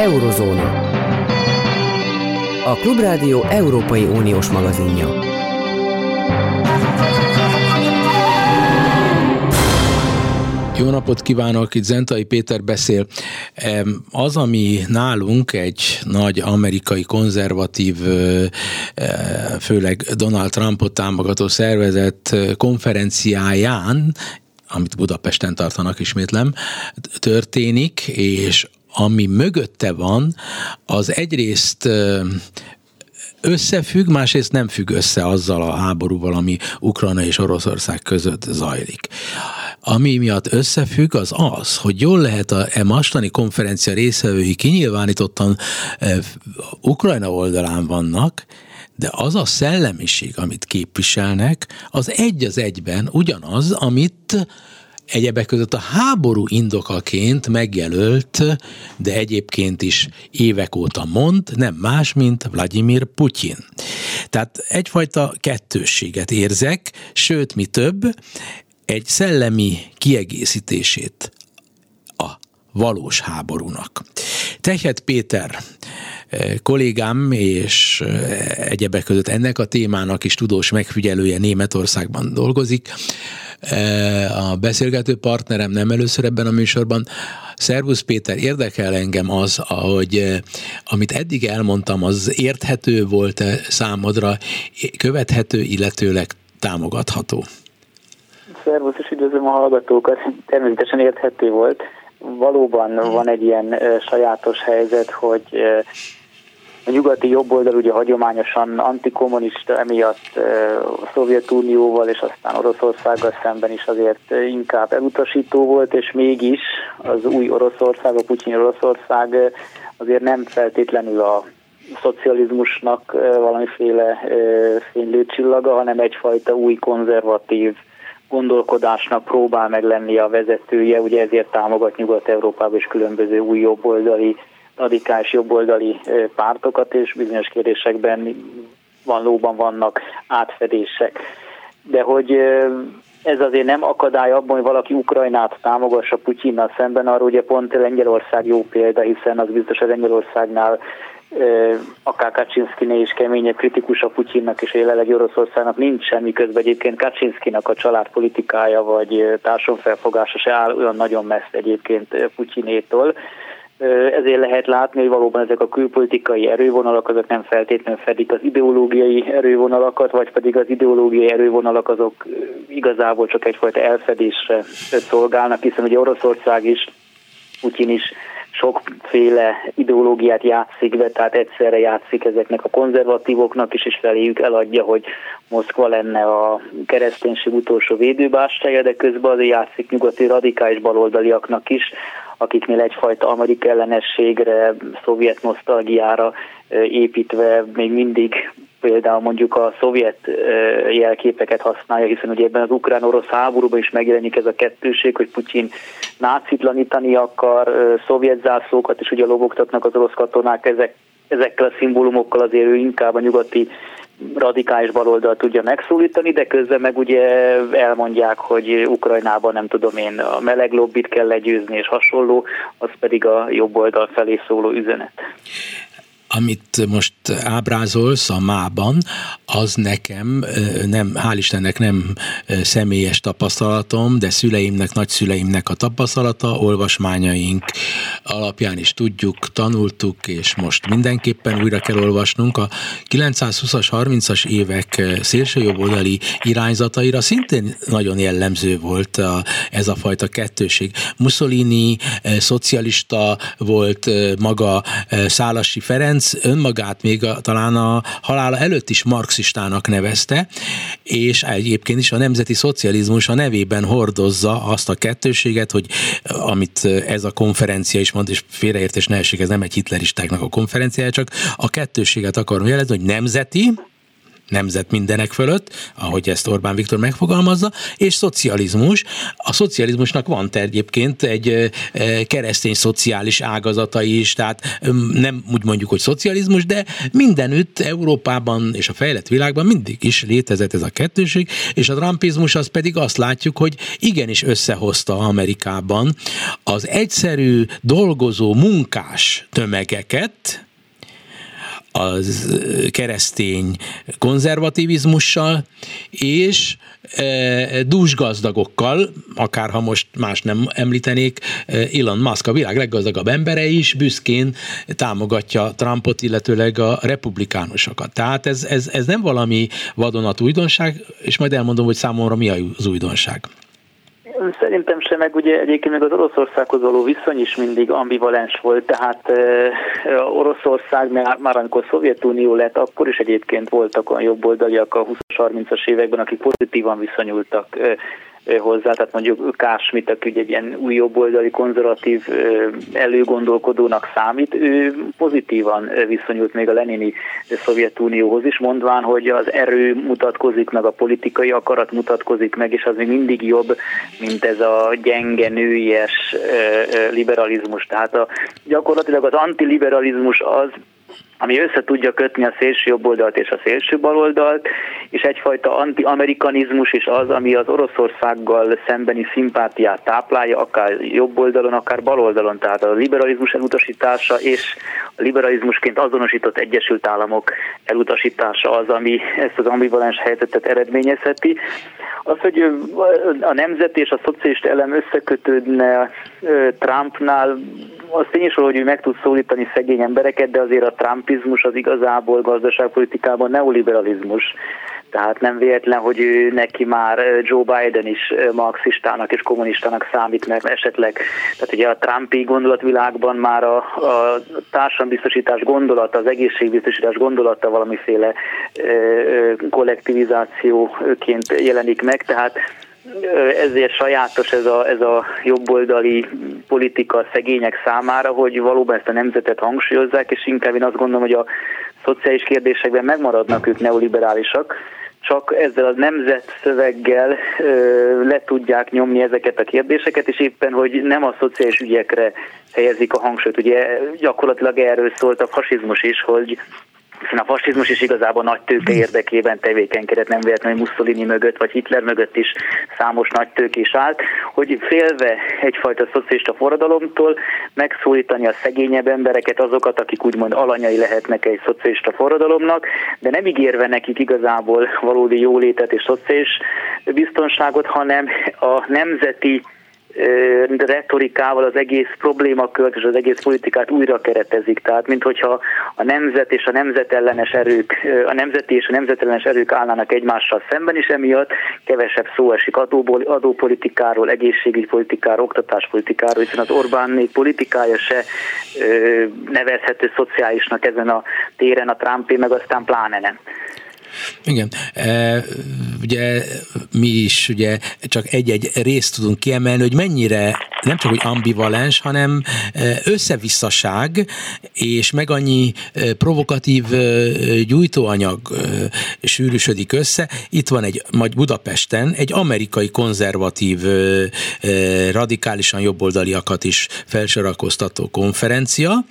Eurozóna. A Klubrádió Európai Uniós magazinja. Jó napot kívánok, itt Zentai Péter beszél. Az, ami nálunk egy nagy amerikai konzervatív, főleg Donald Trumpot támogató szervezet konferenciáján amit Budapesten tartanak, ismétlem, történik, és ami mögötte van, az egyrészt összefügg, másrészt nem függ össze azzal a háborúval, ami Ukrajna és Oroszország között zajlik. Ami miatt összefügg, az az, hogy jól lehet a e mostani konferencia részvevői kinyilvánítottan e, Ukrajna oldalán vannak, de az a szellemiség, amit képviselnek, az egy az egyben ugyanaz, amit egyebek között a háború indokaként megjelölt, de egyébként is évek óta mond, nem más, mint Vladimir Putyin. Tehát egyfajta kettősséget érzek, sőt, mi több, egy szellemi kiegészítését a valós háborúnak. Tehet Péter eh, kollégám és eh, egyebek között ennek a témának is tudós megfigyelője Németországban dolgozik. Eh, a beszélgető partnerem nem először ebben a műsorban. Szervusz Péter, érdekel engem az, ahogy amit eddig elmondtam, az érthető volt-e számodra, követhető, illetőleg támogatható? Szervusz, és üdvözlöm a hallgatókat. Természetesen érthető volt. Valóban van egy ilyen sajátos helyzet, hogy a nyugati jobboldal ugye hagyományosan antikommunista, emiatt a Szovjetunióval és aztán Oroszországgal szemben is azért inkább elutasító volt, és mégis az új Oroszország, a Putyin Oroszország azért nem feltétlenül a szocializmusnak valamiféle fénylőcsillaga, hanem egyfajta új konzervatív gondolkodásnak próbál meg lenni a vezetője, ugye ezért támogat Nyugat-Európában is különböző új jobboldali, radikális jobboldali pártokat, és bizonyos kérdésekben valóban vannak átfedések. De hogy ez azért nem akadály abban, hogy valaki Ukrajnát támogassa Putyinnal szemben, arról ugye pont Lengyelország jó példa, hiszen az biztos, hogy Lengyelországnál akár Kaczynszkiné is keményebb kritikus a Putyinnak és jelenleg Oroszországnak nincs semmi közben egyébként Kaczynszkinak a családpolitikája vagy társadalomfelfogása se áll olyan nagyon messze egyébként Putyinétól. Ezért lehet látni, hogy valóban ezek a külpolitikai erővonalak azok nem feltétlenül fedik az ideológiai erővonalakat, vagy pedig az ideológiai erővonalak azok igazából csak egyfajta elfedésre szolgálnak, hiszen ugye Oroszország is, Putyin is sokféle ideológiát játszik be, tehát egyszerre játszik ezeknek a konzervatívoknak is, és feléjük eladja, hogy Moszkva lenne a kereszténység utolsó védőbástája, de közben azért játszik nyugati radikális baloldaliaknak is, akiknél egyfajta amerik ellenességre, szovjet nosztalgiára építve még mindig például mondjuk a szovjet jelképeket használja, hiszen ugye ebben az ukrán-orosz háborúban is megjelenik ez a kettőség, hogy Putyin nácitlanítani akar, szovjet zászlókat is ugye lobogtatnak az orosz katonák, ezek, ezekkel a szimbólumokkal azért ő inkább a nyugati radikális baloldal tudja megszólítani, de közben meg ugye elmondják, hogy Ukrajnában nem tudom én a meleg lobbit kell legyőzni és hasonló, az pedig a jobb oldal felé szóló üzenet amit most ábrázolsz a mában, az nekem nem, hál' Istennek nem személyes tapasztalatom, de szüleimnek, nagyszüleimnek a tapasztalata, olvasmányaink alapján is tudjuk, tanultuk, és most mindenképpen újra kell olvasnunk. A 920-as, 30-as évek szélsőjobboldali irányzataira szintén nagyon jellemző volt a, ez a fajta kettőség. Mussolini szocialista volt maga Szálasi Ferenc, Ferenc önmagát még a, talán a halála előtt is marxistának nevezte, és egyébként is a nemzeti szocializmus a nevében hordozza azt a kettőséget, hogy amit ez a konferencia is mond, és félreértés ne esik, ez nem egy hitleristáknak a konferenciája, csak a kettőséget akarom jelezni, hogy nemzeti, nemzet mindenek fölött, ahogy ezt Orbán Viktor megfogalmazza, és szocializmus. A szocializmusnak van egyébként egy keresztény szociális ágazata is, tehát nem úgy mondjuk, hogy szocializmus, de mindenütt Európában és a fejlett világban mindig is létezett ez a kettőség, és a trumpizmus az pedig azt látjuk, hogy igenis összehozta Amerikában az egyszerű dolgozó munkás tömegeket, az keresztény konzervativizmussal, és e, dúsgazdagokkal, akár ha most más nem említenék, Elon Musk a világ leggazdagabb embere is büszkén támogatja Trumpot, illetőleg a republikánusokat. Tehát ez, ez, ez nem valami vadonat újdonság, és majd elmondom, hogy számomra mi az újdonság. Szerintem sem, meg ugye egyébként meg az Oroszországhoz való viszony is mindig ambivalens volt, tehát e, Oroszország már, már amikor Szovjetunió lett, akkor is egyébként voltak olyan jobboldaliak a 20-30-as években, akik pozitívan viszonyultak e, hozzá, tehát mondjuk Kásmit, aki ugye egy ilyen új jobboldali konzervatív előgondolkodónak számít, ő pozitívan viszonyult még a lenini Szovjetunióhoz is, mondván, hogy az erő mutatkozik meg, a politikai akarat mutatkozik meg, és az még mindig jobb, mint ez a gyenge, nőies liberalizmus. Tehát a, gyakorlatilag az antiliberalizmus az, ami össze tudja kötni a szélső jobboldalt és a szélső baloldalt, és egyfajta anti-amerikanizmus is az, ami az Oroszországgal szembeni szimpátiát táplálja, akár jobb oldalon, akár bal oldalon. Tehát a liberalizmus elutasítása és a liberalizmusként azonosított Egyesült Államok elutasítása az, ami ezt az ambivalens helyzetet eredményezheti. Az, hogy a nemzet és a szocialista elem összekötődne Trumpnál, az tényleg, hogy ő meg tud szólítani szegény embereket, de azért a trumpizmus az igazából gazdaságpolitikában neoliberalizmus. Tehát nem véletlen, hogy ő neki már Joe Biden is marxistának és kommunistának számít, mert esetleg, tehát ugye a Trumpi gondolatvilágban már a, a társadalombiztosítás gondolata, az egészségbiztosítás gondolata valamiféle kollektivizációként jelenik meg, tehát ezért sajátos ez a, ez a jobboldali politika szegények számára, hogy valóban ezt a nemzetet hangsúlyozzák, és inkább én azt gondolom, hogy a szociális kérdésekben megmaradnak ők neoliberálisak, csak ezzel a nemzet szöveggel ö, le tudják nyomni ezeket a kérdéseket, és éppen, hogy nem a szociális ügyekre helyezik a hangsúlyt. Ugye gyakorlatilag erről szólt a fasizmus is, hogy hiszen a fasizmus is igazából nagy tőke érdekében tevékenykedett, nem véletlenül Mussolini mögött, vagy Hitler mögött is számos nagy is állt, hogy félve egyfajta szocialista forradalomtól megszólítani a szegényebb embereket, azokat, akik úgymond alanyai lehetnek egy szocialista forradalomnak, de nem ígérve nekik igazából valódi jólétet és szociális biztonságot, hanem a nemzeti retorikával az egész problémakört és az egész politikát újra keretezik. Tehát, mint hogyha a nemzet és a nemzetellenes erők, a nemzeti és a nemzetellenes erők állnának egymással szemben, és emiatt kevesebb szó esik adóból, adópolitikáról, egészségügyi politikáról, oktatáspolitikáról, hiszen az Orbán politikája se nevezhető szociálisnak ezen a téren, a Trumpé meg aztán pláne nem. Igen, e, ugye mi is ugye csak egy-egy részt tudunk kiemelni, hogy mennyire nem csak hogy ambivalens, hanem e, összevisszaság, és meg annyi e, provokatív e, gyújtóanyag sűrűsödik össze. Itt van egy, majd Budapesten egy amerikai konzervatív, radikálisan jobboldaliakat is felsorakoztató konferencia,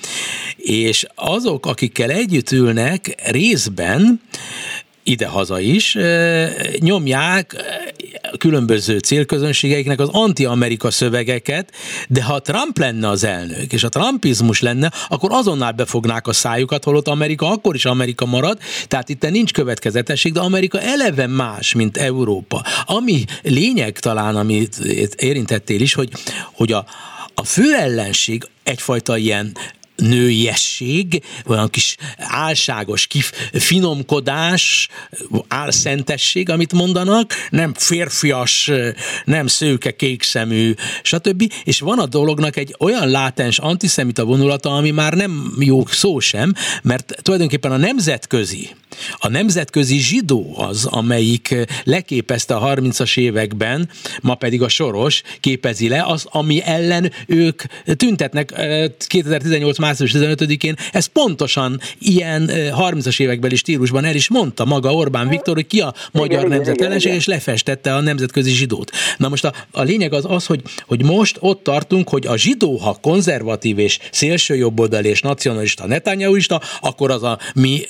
és azok, akikkel együtt ülnek részben, ide-haza is, nyomják különböző célközönségeiknek az anti-Amerika szövegeket, de ha Trump lenne az elnök, és a trumpizmus lenne, akkor azonnal befognák a szájukat, holott Amerika akkor is Amerika marad, tehát itt nincs következetesség, de Amerika eleve más, mint Európa. Ami lényeg talán, amit érintettél is, hogy, hogy a, a fő ellenség egyfajta ilyen nőiesség, olyan kis álságos kif, finomkodás, álszentesség, amit mondanak, nem férfias, nem szőke, kékszemű, stb. És van a dolognak egy olyan látens antiszemita vonulata, ami már nem jó szó sem, mert tulajdonképpen a nemzetközi A nemzetközi zsidó az, amelyik leképezte a 30-as években, ma pedig a soros képezi le, az, ami ellen ők tüntetnek 2018. március 15-én, ez pontosan ilyen 30-as évekbeli stílusban el is mondta maga Orbán Viktor, hogy ki a magyar igen, nemzet ellenség, és lefestette a nemzetközi zsidót. Na most a, a lényeg az az, hogy, hogy most ott tartunk, hogy a zsidó, ha konzervatív és szélső jobboldali és nacionalista, netanyahuista, akkor az a mi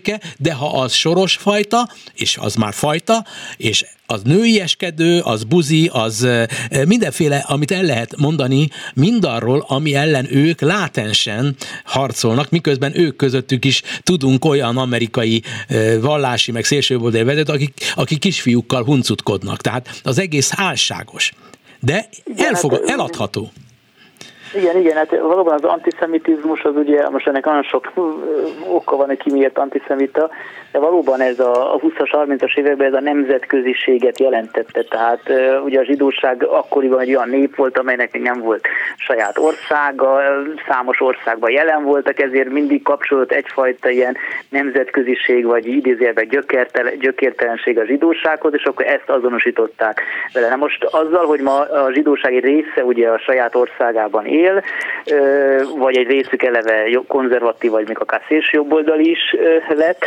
kutyánkölyke, de ha az soros fajta, és az már fajta, és az nőieskedő, az buzi, az mindenféle, amit el lehet mondani, mindarról, ami ellen ők látensen harcolnak, miközben ők közöttük is tudunk olyan amerikai vallási, meg szélsőboldali vezetőt, akik, akik kisfiúkkal huncutkodnak. Tehát az egész álságos. De hát, eladható. Igen, igen, hát valóban az antiszemitizmus az ugye, most ennek nagyon sok oka van, hogy ki miért antiszemita, de valóban ez a 20-as, 30-as években ez a nemzetköziséget jelentette, tehát ugye a zsidóság akkoriban egy olyan nép volt, amelynek még nem volt saját országa, számos országban jelen voltak, ezért mindig kapcsolódott egyfajta ilyen nemzetköziség, vagy idézőjelben gyökértelen, gyökértelenség a zsidósághoz, és akkor ezt azonosították vele. Na most azzal, hogy ma a zsidóság egy része ugye a saját országában él, vagy egy részük eleve konzervatív, vagy még akár szélsőjobboldali is lett,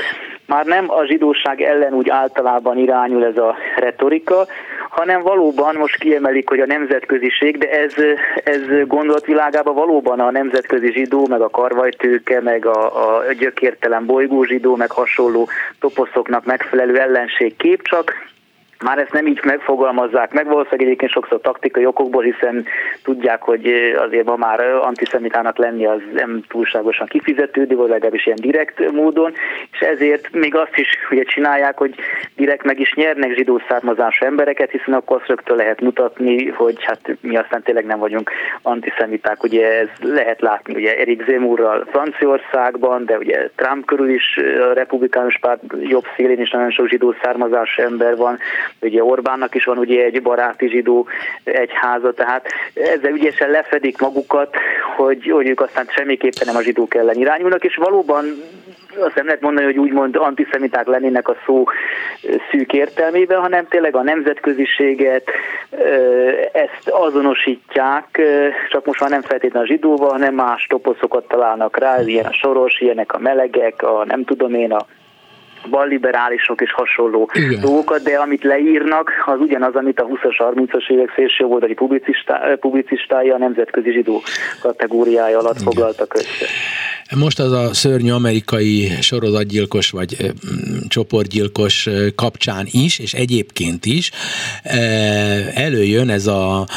már nem a zsidóság ellen úgy általában irányul ez a retorika, hanem valóban most kiemelik, hogy a nemzetköziség, de ez, ez gondolatvilágában valóban a nemzetközi zsidó, meg a karvajtőke, meg a, a gyökértelen bolygó zsidó, meg hasonló toposzoknak megfelelő ellenségkép, csak már ezt nem így megfogalmazzák meg, valószínűleg egyébként sokszor taktikai okokból, hiszen tudják, hogy azért ma már antiszemitának lenni az nem túlságosan kifizetődő, vagy legalábbis ilyen direkt módon, és ezért még azt is ugye csinálják, hogy direkt meg is nyernek zsidó származású embereket, hiszen akkor azt rögtön lehet mutatni, hogy hát mi aztán tényleg nem vagyunk antiszemiták. Ugye ez lehet látni ugye Erik Zemurral Franciaországban, de ugye Trump körül is a republikánus párt jobb szélén is nagyon sok zsidó származású ember van, ugye Orbánnak is van ugye egy baráti zsidó egyháza, tehát ezzel ügyesen lefedik magukat, hogy, hogy ők aztán semmiképpen nem a zsidók ellen irányulnak, és valóban azt nem lehet mondani, hogy úgymond antiszemiták lennének a szó szűk értelmében, hanem tényleg a nemzetköziséget ezt azonosítják, csak most már nem feltétlenül a zsidóval, hanem más toposzokat találnak rá, ilyen a soros, ilyenek a melegek, a nem tudom én, a balliberálisok és hasonló Igen. dolgokat, de amit leírnak, az ugyanaz, amit a 20-as, 30-as évek szélsőjobboldali publicistái a nemzetközi zsidó kategóriája alatt Igen. foglaltak össze. Most az a szörnyű amerikai sorozatgyilkos vagy ö, csoportgyilkos kapcsán is, és egyébként is előjön ez a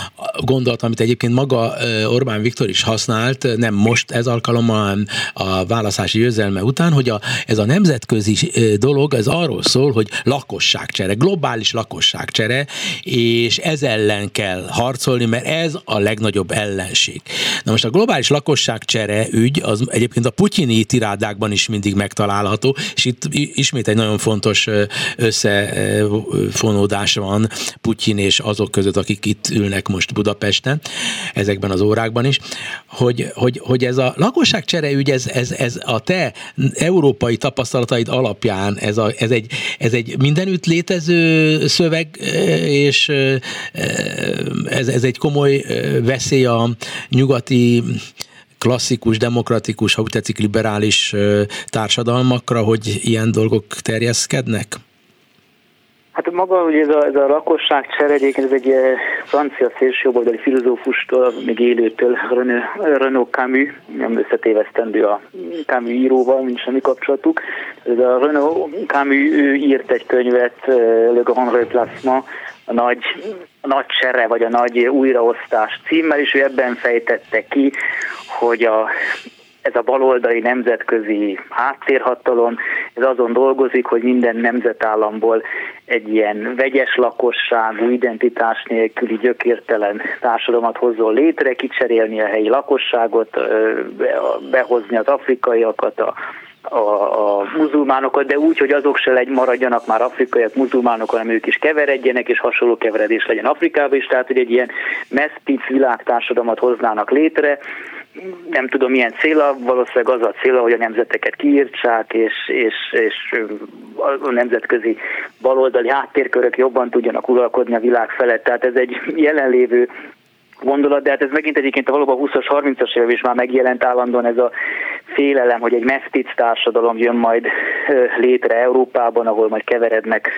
gondolat, amit egyébként maga Orbán Viktor is használt, nem most ez alkalommal, a választási győzelme után, hogy a, ez a nemzetközi dolog, ez arról szól, hogy lakosságcsere, globális lakosságcsere, és ez ellen kell harcolni, mert ez a legnagyobb ellenség. Na most a globális lakosságcsere ügy az egyébként a putyini tirádákban is mindig megtalálható, és itt ismét egy nagyon fontos összefonódás van Putyin és azok között, akik itt ülnek most Budapesten, ezekben az órákban is, hogy, hogy, hogy ez a lakosságcsere ügy, ez, ez, ez a te európai tapasztalataid alapján ez, a, ez, egy, ez egy mindenütt létező szöveg, és ez, ez egy komoly veszély a nyugati klasszikus, demokratikus, ha úgy tetszik, liberális társadalmakra, hogy ilyen dolgok terjeszkednek? Hát maga ugye ez a, ez a lakosság csere, ez egy francia szélsőjobboldali filozófustól, még élőtől, Renaud Camus, nem összetévesztendő a Camus íróval, nincs semmi kapcsolatuk. Ez a Renaud Camus ő írt egy könyvet, Le Grand Replacement, a nagy, a nagy csere, vagy a nagy újraosztás címmel, és ő ebben fejtette ki, hogy a ez a baloldali nemzetközi háttérhatalom, ez azon dolgozik, hogy minden nemzetállamból egy ilyen vegyes lakosságú, identitás nélküli gyökértelen társadalmat hozzon létre, kicserélni a helyi lakosságot, behozni az afrikaiakat, a a, a muzulmánokat, de úgy, hogy azok se legy, maradjanak már afrikaiak, muzulmánok, hanem ők is keveredjenek, és hasonló keveredés legyen Afrikában is, tehát hogy egy ilyen messzpic világtársadalmat hoznának létre, nem tudom milyen célra, valószínűleg az a célra, hogy a nemzeteket kiírtsák, és, és, és a nemzetközi baloldali háttérkörök jobban tudjanak uralkodni a világ felett. Tehát ez egy jelenlévő gondolat, de hát ez megint egyébként a valóban 20-as, 30-as év is már megjelent állandóan ez a félelem, hogy egy mesztic társadalom jön majd létre Európában, ahol majd keverednek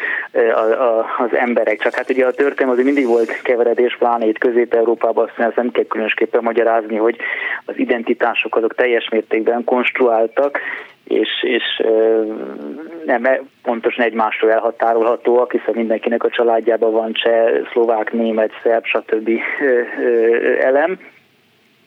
az emberek. Csak hát ugye a történelem azért mindig volt keveredés, pláne itt Közép-Európában, azt nem kell különösképpen magyarázni, hogy az identitások azok teljes mértékben konstruáltak, és, és nem e, pontosan egymásról elhatárolhatóak, hiszen mindenkinek a családjában van cseh, szlovák, német, szerb, stb. elem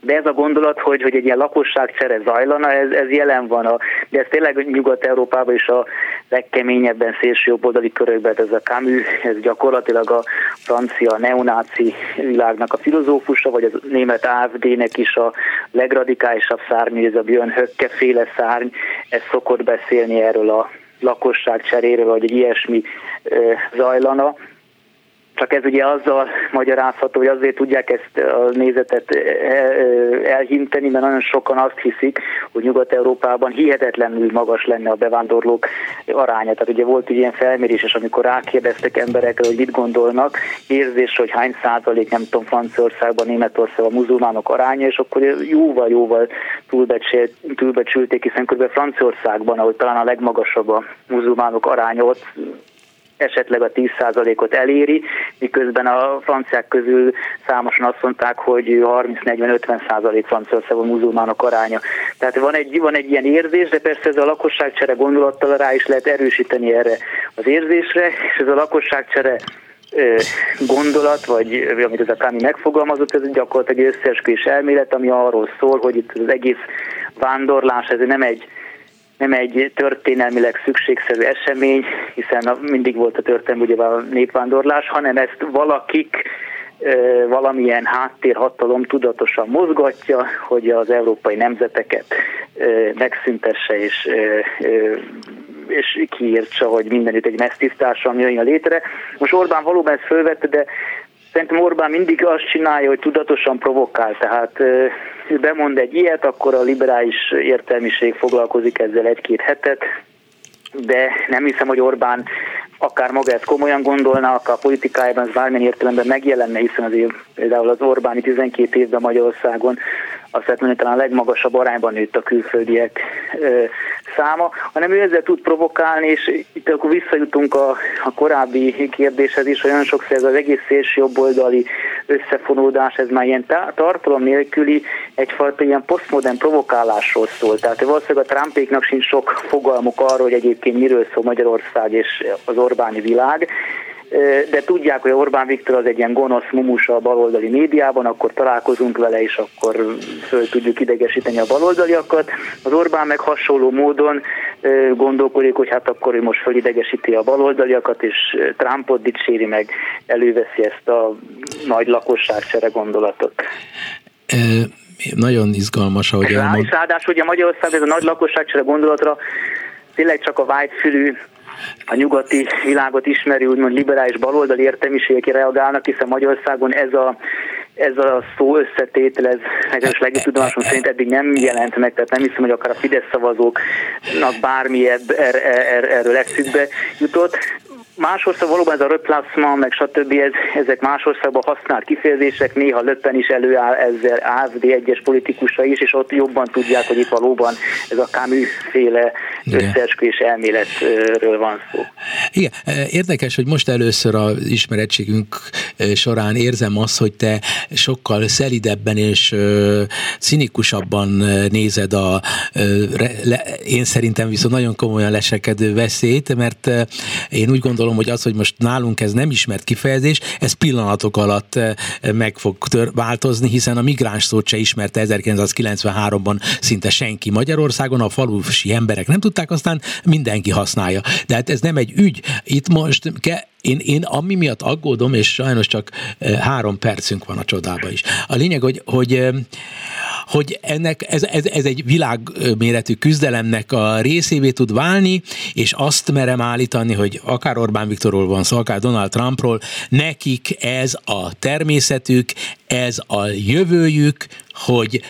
de ez a gondolat, hogy, hogy egy ilyen lakosságcsere zajlana, ez, ez jelen van, a, de ez tényleg Nyugat-Európában is a legkeményebben szélsőjobboldali körökben, ez a Camus, ez gyakorlatilag a francia neonáci világnak a filozófusa, vagy a német AFD-nek is a legradikálisabb szárny, ez a Björn Höcke féle szárny, ez szokott beszélni erről a lakosság cseréről, vagy egy ilyesmi zajlana csak ez ugye azzal magyarázható, hogy azért tudják ezt a nézetet elhinteni, mert nagyon sokan azt hiszik, hogy Nyugat-Európában hihetetlenül magas lenne a bevándorlók aránya. Tehát ugye volt egy ilyen felmérés, és amikor rákérdeztek emberekre, hogy mit gondolnak, érzés, hogy hány százalék, nem tudom, Franciaországban, Németországban a muzulmánok aránya, és akkor jóval-jóval túlbecsülték, hiszen kb. Franciaországban, ahol talán a legmagasabb a muzulmánok aránya, ott esetleg a 10%-ot eléri, miközben a franciák közül számosan azt mondták, hogy 30-40-50% Franciaországban muzulmánok aránya. Tehát van egy, van egy ilyen érzés, de persze ez a lakosságcsere gondolattal rá is lehet erősíteni erre az érzésre, és ez a lakosságcsere gondolat, vagy amit ez a Kami megfogalmazott, ez gyakorlatilag egy összeesküvés elmélet, ami arról szól, hogy itt az egész vándorlás, ez nem egy nem egy történelmileg szükségszerű esemény, hiszen mindig volt a történelmi ugye a népvándorlás, hanem ezt valakik valamilyen háttérhatalom tudatosan mozgatja, hogy az európai nemzeteket megszüntesse és, és kiírtsa, hogy mindenütt egy mesztisztársadalom jöjjön létre. Most Orbán valóban ezt fölvette, de Szerintem Orbán mindig azt csinálja, hogy tudatosan provokál, tehát ő bemond egy ilyet, akkor a liberális értelmiség foglalkozik ezzel egy-két hetet, de nem hiszem, hogy Orbán akár maga ezt komolyan gondolná, akár a politikájában ez bármilyen értelemben megjelenne, hiszen azért például az Orbáni 12 évben Magyarországon azt lehet mondani, talán a legmagasabb arányban nőtt a külföldiek száma, hanem ő ezzel tud provokálni, és itt akkor visszajutunk a, a korábbi kérdéshez is, olyan sokszor ez az egész szélső jobboldali összefonódás, ez már ilyen tartalom nélküli egyfajta ilyen posztmodern provokálásról szól. Tehát valószínűleg a Trumpéknak sincs sok fogalmuk arról, hogy egyébként miről szól Magyarország és az Orbáni világ, de tudják, hogy Orbán Viktor az egy ilyen gonosz mumusa a baloldali médiában, akkor találkozunk vele, és akkor föl tudjuk idegesíteni a baloldaliakat. Az Orbán meg hasonló módon gondolkodik, hogy hát akkor ő most fölidegesíti a baloldaliakat, és Trumpot dicséri meg, előveszi ezt a nagy lakosságcsere gondolatot. Nagyon izgalmas, ahogy elmond. Ráadásul ugye Magyarország ez a nagy lakosságcsere gondolatra tényleg csak a vágyfülű a nyugati világot ismeri, úgymond liberális baloldali értelmiségek reagálnak, hiszen Magyarországon ez a ez a szó összetétel, ez nekem legjobb tudomásom szerint eddig nem jelent meg, tehát nem hiszem, hogy akár a Fidesz szavazóknak bármi er, er, er, erről eszükbe jutott. Más ország valóban ez a replacement, meg stb. Ez, ezek más országban használt kifejezések, néha Löppen is előáll ezzel AFD egyes politikusa is, és ott jobban tudják, hogy itt valóban ez a Camus féle összeesküvés elméletről van szó. Igen, érdekes, hogy most először a ismerettségünk során érzem azt, hogy te sokkal szelidebben és cinikusabban nézed a én szerintem viszont nagyon komolyan lesekedő veszélyt, mert én úgy gondolom, hogy az, hogy most nálunk ez nem ismert kifejezés, ez pillanatok alatt meg fog tör, változni, hiszen a migráns szót se ismerte 1993-ban szinte senki Magyarországon, a falusi emberek nem tudták, aztán mindenki használja. De hát ez nem egy ügy. Itt most ke, én, én ami miatt aggódom, és sajnos csak eh, három percünk van a csodába is. A lényeg, hogy, hogy eh, hogy ennek ez, ez, ez egy világméretű küzdelemnek a részévé tud válni, és azt merem állítani, hogy akár Orbán Viktorról van szó, akár Donald Trumpról, nekik ez a természetük, ez a jövőjük, hogy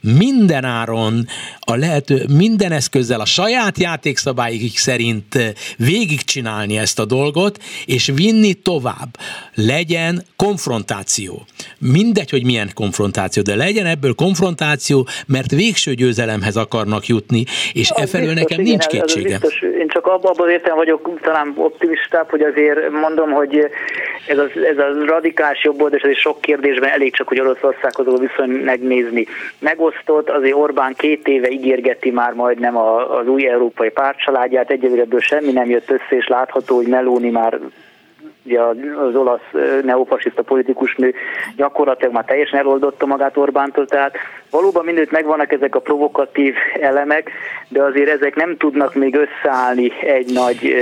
mindenáron a lehető minden eszközzel a saját játékszabályik szerint végigcsinálni ezt a dolgot, és vinni tovább. Legyen konfrontáció. Mindegy, hogy milyen konfrontáció, de legyen ebből konfrontáció, mert végső győzelemhez akarnak jutni, és e felől nekem nincs igen, kétsége. Biztos, én csak abban az értem vagyok talán optimistább, hogy azért mondom, hogy ez, az, ez a radikális jobb oldal, és ez sok kérdésben elég csak, hogy Oroszországhoz viszony megnézni. Megosztott, azért Orbán két éve ígérgeti már majdnem az új európai pártcsaládját, egyelőre ebből semmi nem jött össze, és látható, hogy Meloni már ugye az olasz neofasiszta politikus nő gyakorlatilag már teljesen eloldotta magát Orbántól, tehát valóban mindent megvannak ezek a provokatív elemek, de azért ezek nem tudnak még összeállni egy nagy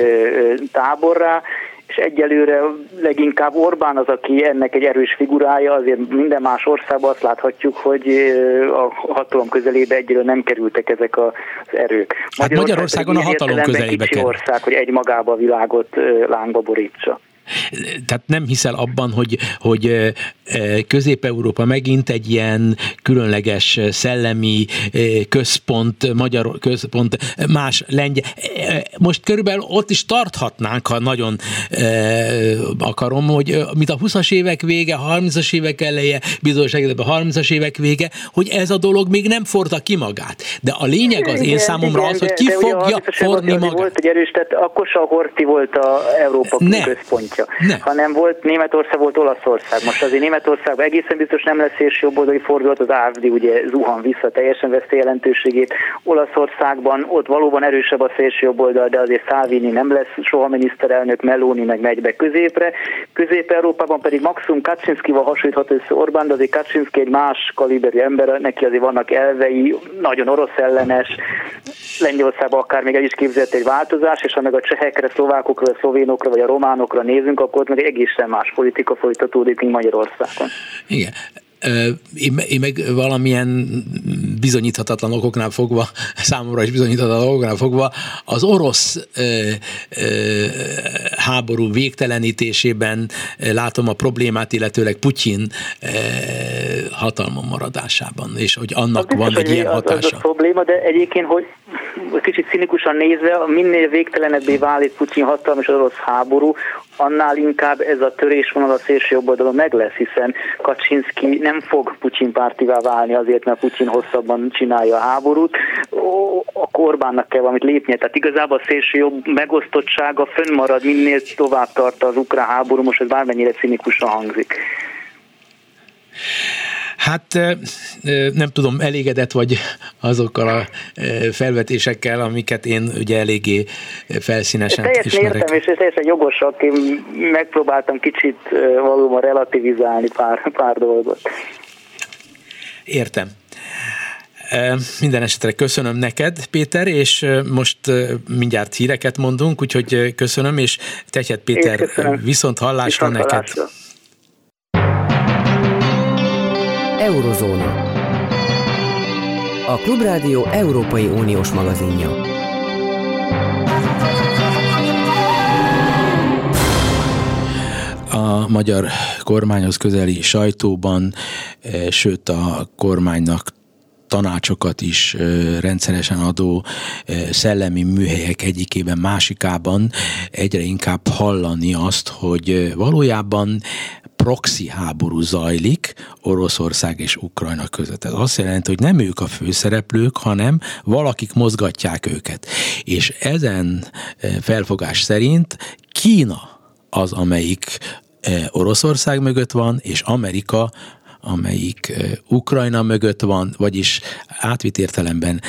táborrá, és egyelőre leginkább Orbán az, aki ennek egy erős figurája, azért minden más országban azt láthatjuk, hogy a hatalom közelébe egyelőre nem kerültek ezek az erők. Hát Magyarországon a hatalom közelébe kerül. ország, hogy egy magába a világot lángba borítsa. Tehát nem hiszel abban, hogy, hogy Közép-Európa megint egy ilyen különleges szellemi központ, magyar központ, más lengyel. Most körülbelül ott is tarthatnánk, ha nagyon akarom, hogy mint a 20-as évek vége, 30-as évek eleje, bizonyos a 30-as évek vége, hogy ez a dolog még nem forta ki magát. De a lényeg az én számomra igen, az, hogy ki de, fogja de magát. Volt egy erős, tehát akkor se a Horti volt a Európa ne, központja, ne. hanem volt Németország, volt Olaszország. Most azért Németországban egészen biztos nem lesz és jobboldali fordulat, az AFD ugye zuhan vissza, teljesen veszte jelentőségét. Olaszországban ott valóban erősebb a szélső jobboldal, de azért Salvini nem lesz soha miniszterelnök, Meloni meg megy be középre. Közép-Európában pedig maximum Kaczynszkival hasonlíthat össze Orbán, de azért Kaczynszki egy más kaliberű ember, neki azért vannak elvei, nagyon orosz ellenes, Lengyelországban akár még el is képzett egy változás, és ha meg a csehekre, szlovákokra, a szlovénokra vagy a románokra nézünk, akkor ott meg egészen más politika folytatódik, mint Magyarországon. Igen. Én, én meg valamilyen bizonyíthatatlan okoknál fogva, számomra is bizonyíthatatlan okoknál fogva, az orosz ö, ö, háború végtelenítésében látom a problémát, illetőleg Putyin ö, maradásában, és hogy annak az van biztos, egy ilyen hatása. Az, az a probléma, de egyébként, hogy kicsit cinikusan nézve, minél végtelenebbé válik Putyin hatalom és az orosz háború, annál inkább ez a törésvonal a szélső jobb oldalon meg lesz, hiszen Kaczynski nem fog Putyin pártivá válni azért, mert Putyin hosszabban csinálja a háborút, a Korbánnak kell valamit lépnie. Tehát igazából a szélső jobb megosztottsága fönnmarad, minél tovább tart az ukrán háború, most ez bármennyire cinikusan hangzik. Hát nem tudom, elégedett vagy azokkal a felvetésekkel, amiket én ugye eléggé felszínesen teljesen ismerek. értem, és teljesen jogosak. Én megpróbáltam kicsit valóban relativizálni pár, pár dolgot. Értem. Minden esetre köszönöm neked, Péter, és most mindjárt híreket mondunk, úgyhogy köszönöm, és Techet Péter viszont hallásra viszont neked. Hallásra. Eurozóna. A Klubrádió Európai Uniós magazinja. A magyar kormányhoz közeli sajtóban, eh, sőt a kormánynak tanácsokat is rendszeresen adó szellemi műhelyek egyikében, másikában egyre inkább hallani azt, hogy valójában proxy háború zajlik Oroszország és Ukrajna között. Ez azt jelenti, hogy nem ők a főszereplők, hanem valakik mozgatják őket. És ezen felfogás szerint Kína az, amelyik Oroszország mögött van, és Amerika amelyik Ukrajna mögött van, vagyis átvitt értelemben,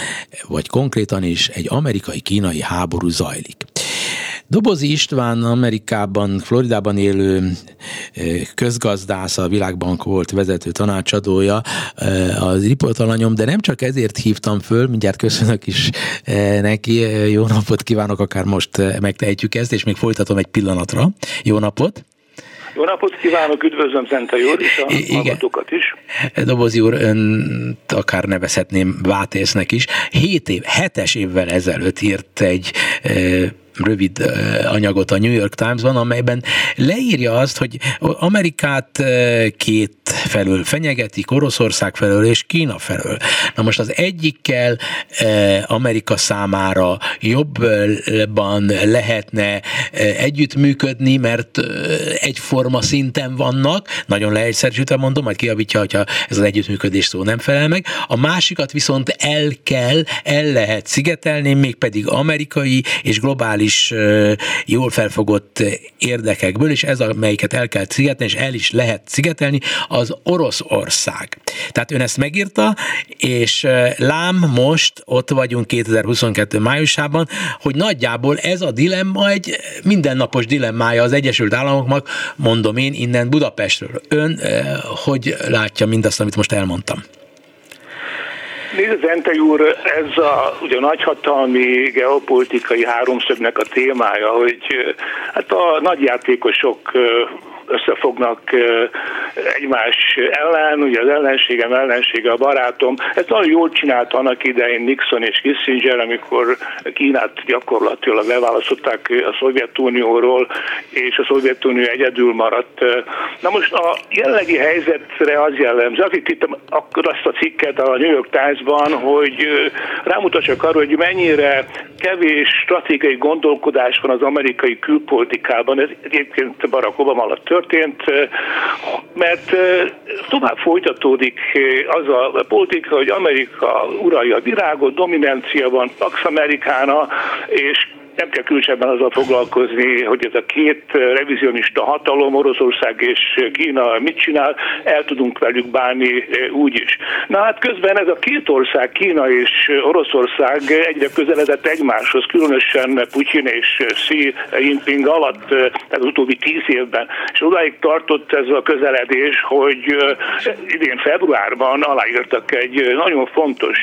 vagy konkrétan is egy amerikai-kínai háború zajlik. Dobozi István Amerikában, Floridában élő közgazdász, a Világbank volt vezető tanácsadója, az riportalanyom, de nem csak ezért hívtam föl, mindjárt köszönök is neki, jó napot kívánok, akár most megtehetjük ezt, és még folytatom egy pillanatra. Jó napot! Jó napot kívánok, üdvözlöm Zente úr, és a Igen. hallgatókat is. Dobozi úr, ön akár nevezhetném Vátésznek is. Hét év, hetes évvel ezelőtt írt egy e, rövid anyagot a New York Times-ban, amelyben leírja azt, hogy Amerikát két felől fenyegetik, Oroszország felől és Kína felől. Na most az egyikkel Amerika számára jobban lehetne együttműködni, mert egyforma szinten vannak, nagyon leegyszerűsítve mondom, majd kiavítja, hogyha ez az együttműködés szó nem felel meg. A másikat viszont el kell, el lehet szigetelni, mégpedig amerikai és globális jól felfogott érdekekből, és ez, amelyiket el kell szigetelni, és el is lehet szigetelni, az Oroszország. Tehát ön ezt megírta, és lám most ott vagyunk 2022 májusában, hogy nagyjából ez a dilemma egy mindennapos dilemmája az Egyesült Államoknak, mondom én innen Budapestről. Ön hogy látja mindazt, amit most elmondtam? Nézd, Zente úr, ez a ugye nagyhatalmi geopolitikai háromszögnek a témája, hogy hát a nagyjátékosok összefognak egymás ellen, ugye az ellenségem ellensége a barátom. Ezt nagyon jól csinált annak idején Nixon és Kissinger, amikor Kínát gyakorlatilag leválasztották a Szovjetunióról, és a Szovjetunió egyedül maradt. Na most a jelenlegi helyzetre az jellemző, azért itt akkor azt a cikket a New York Times-ban, hogy rámutassak arra, hogy mennyire kevés stratégiai gondolkodás van az amerikai külpolitikában. Ez egyébként Barack Obama alatt történt, mert tovább folytatódik az a politika, hogy Amerika uralja a virágot, dominancia van Pax Americana, és nem kell különösebben azzal foglalkozni, hogy ez a két revizionista hatalom, Oroszország és Kína mit csinál, el tudunk velük bánni e, úgy is. Na hát közben ez a két ország, Kína és Oroszország egyre közeledett egymáshoz, különösen Putyin és Xi Jinping alatt, e, az utóbbi tíz évben. És odáig tartott ez a közeledés, hogy e, idén februárban aláírtak egy nagyon fontos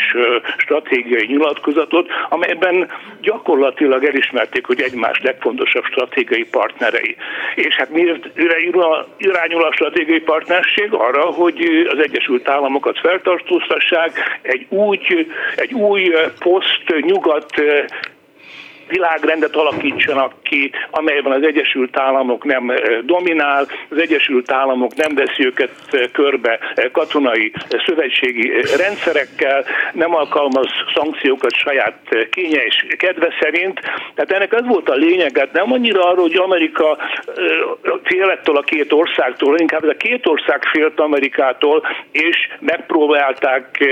stratégiai nyilatkozatot, amelyben gyakorlatilag el is elismerték, hogy egymás legfontosabb stratégiai partnerei. És hát miért irányul a stratégiai partnerség? Arra, hogy az Egyesült Államokat feltartóztassák, egy, úgy, egy új poszt-nyugat világrendet alakítsanak ki, amelyben az Egyesült Államok nem dominál, az Egyesült Államok nem veszi őket körbe katonai szövetségi rendszerekkel, nem alkalmaz szankciókat saját kénye és kedve szerint. Tehát ennek az volt a lényeg, hát nem annyira arról, hogy Amerika félettől a két országtól, inkább ez a két ország félt Amerikától, és megpróbálták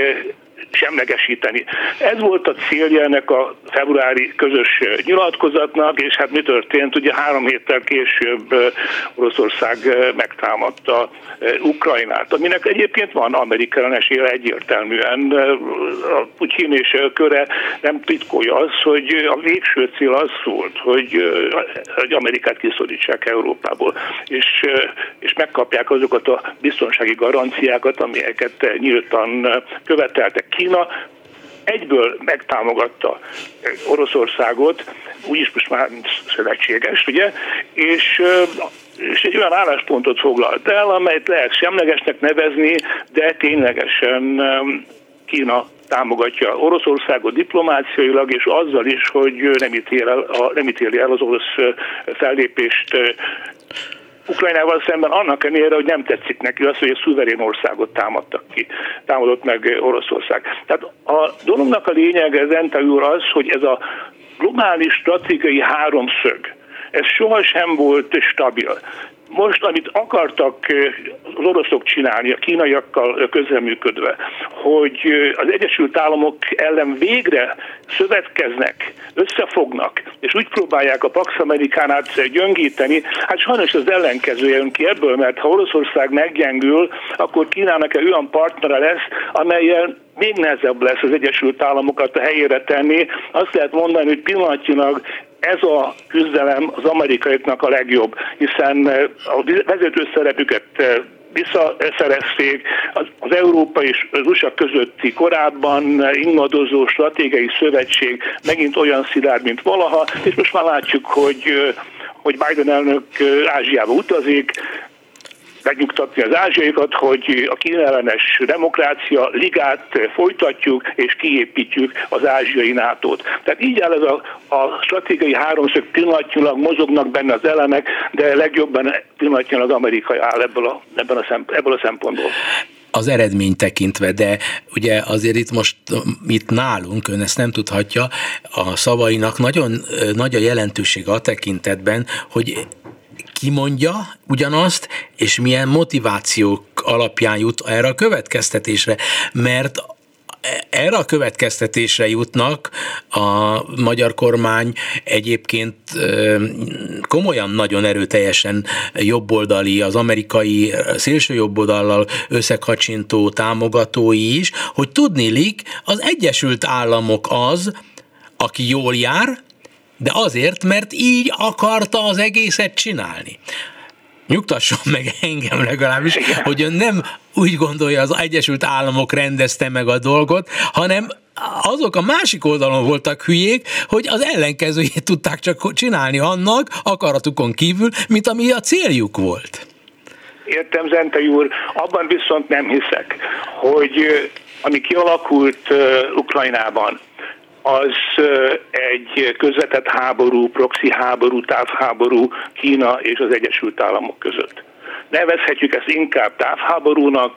semlegesíteni. Ez volt a célja ennek a februári közös nyilatkozatnak, és hát mi történt? Ugye három héttel később Oroszország megtámadta Ukrajnát, aminek egyébként van amerikai esélye egyértelműen. A Putyin és köre nem titkolja az, hogy a végső cél az volt, hogy, hogy Amerikát kiszorítsák Európából, és, és megkapják azokat a biztonsági garanciákat, amelyeket nyíltan követeltek. Kína egyből megtámogatta Oroszországot, úgyis most már szövetséges, ugye, és és egy olyan álláspontot foglalt el, amelyet lehet semlegesnek nevezni, de ténylegesen Kína támogatja Oroszországot diplomáciailag, és azzal is, hogy nem, ítél el, nem ítéli el az orosz fellépést Ukrajnával szemben annak ellenére, hogy nem tetszik neki az, hogy a szuverén országot támadtak ki, támadott meg Oroszország. Tehát a dolognak a lényege, Zenta úr, az, hogy ez a globális stratégiai háromszög, ez sohasem volt stabil most, amit akartak az oroszok csinálni, a kínaiakkal közreműködve, hogy az Egyesült Államok ellen végre szövetkeznek, összefognak, és úgy próbálják a Pax Amerikánát gyöngíteni, hát sajnos az ellenkezője jön ki ebből, mert ha Oroszország meggyengül, akkor Kínának egy olyan partnere lesz, amelyel még nehezebb lesz az Egyesült Államokat a helyére tenni. Azt lehet mondani, hogy pillanatnyilag ez a küzdelem az amerikaiaknak a legjobb, hiszen eh, a vezető szerepüket eh, visszaszerezték az, az Európa és az USA közötti korábban ingadozó stratégiai szövetség megint olyan szilárd, mint valaha, és most már látjuk, hogy eh, hogy Biden elnök Ázsiába utazik, megnyugtatni az ázsiaikat, hogy a kínellenes demokrácia ligát folytatjuk és kiépítjük az ázsiai nato -t. Tehát így áll ez a, a stratégiai háromszög pillanatnyilag mozognak benne az elemek, de legjobban pillanatnyilag Amerika áll ebből a, ebben a szemp, ebből a szempontból az eredmény tekintve, de ugye azért itt most itt nálunk, ön ezt nem tudhatja, a szavainak nagyon nagy a jelentősége a tekintetben, hogy kimondja ugyanazt, és milyen motivációk alapján jut erre a következtetésre, mert erre a következtetésre jutnak a magyar kormány egyébként komolyan nagyon erőteljesen jobboldali, az amerikai szélső jobboldallal összekacsintó támogatói is, hogy tudnélik az Egyesült Államok az, aki jól jár, de azért, mert így akarta az egészet csinálni nyugtasson meg engem legalábbis, Igen. hogy ön nem úgy gondolja, az Egyesült Államok rendezte meg a dolgot, hanem azok a másik oldalon voltak hülyék, hogy az ellenkezőjét tudták csak csinálni annak akaratukon kívül, mint ami a céljuk volt. Értem, Zente úr, abban viszont nem hiszek, hogy ami kialakult Ukrajnában, az egy közvetett háború, proxy háború, távháború Kína és az Egyesült Államok között. Nevezhetjük ezt inkább távháborúnak,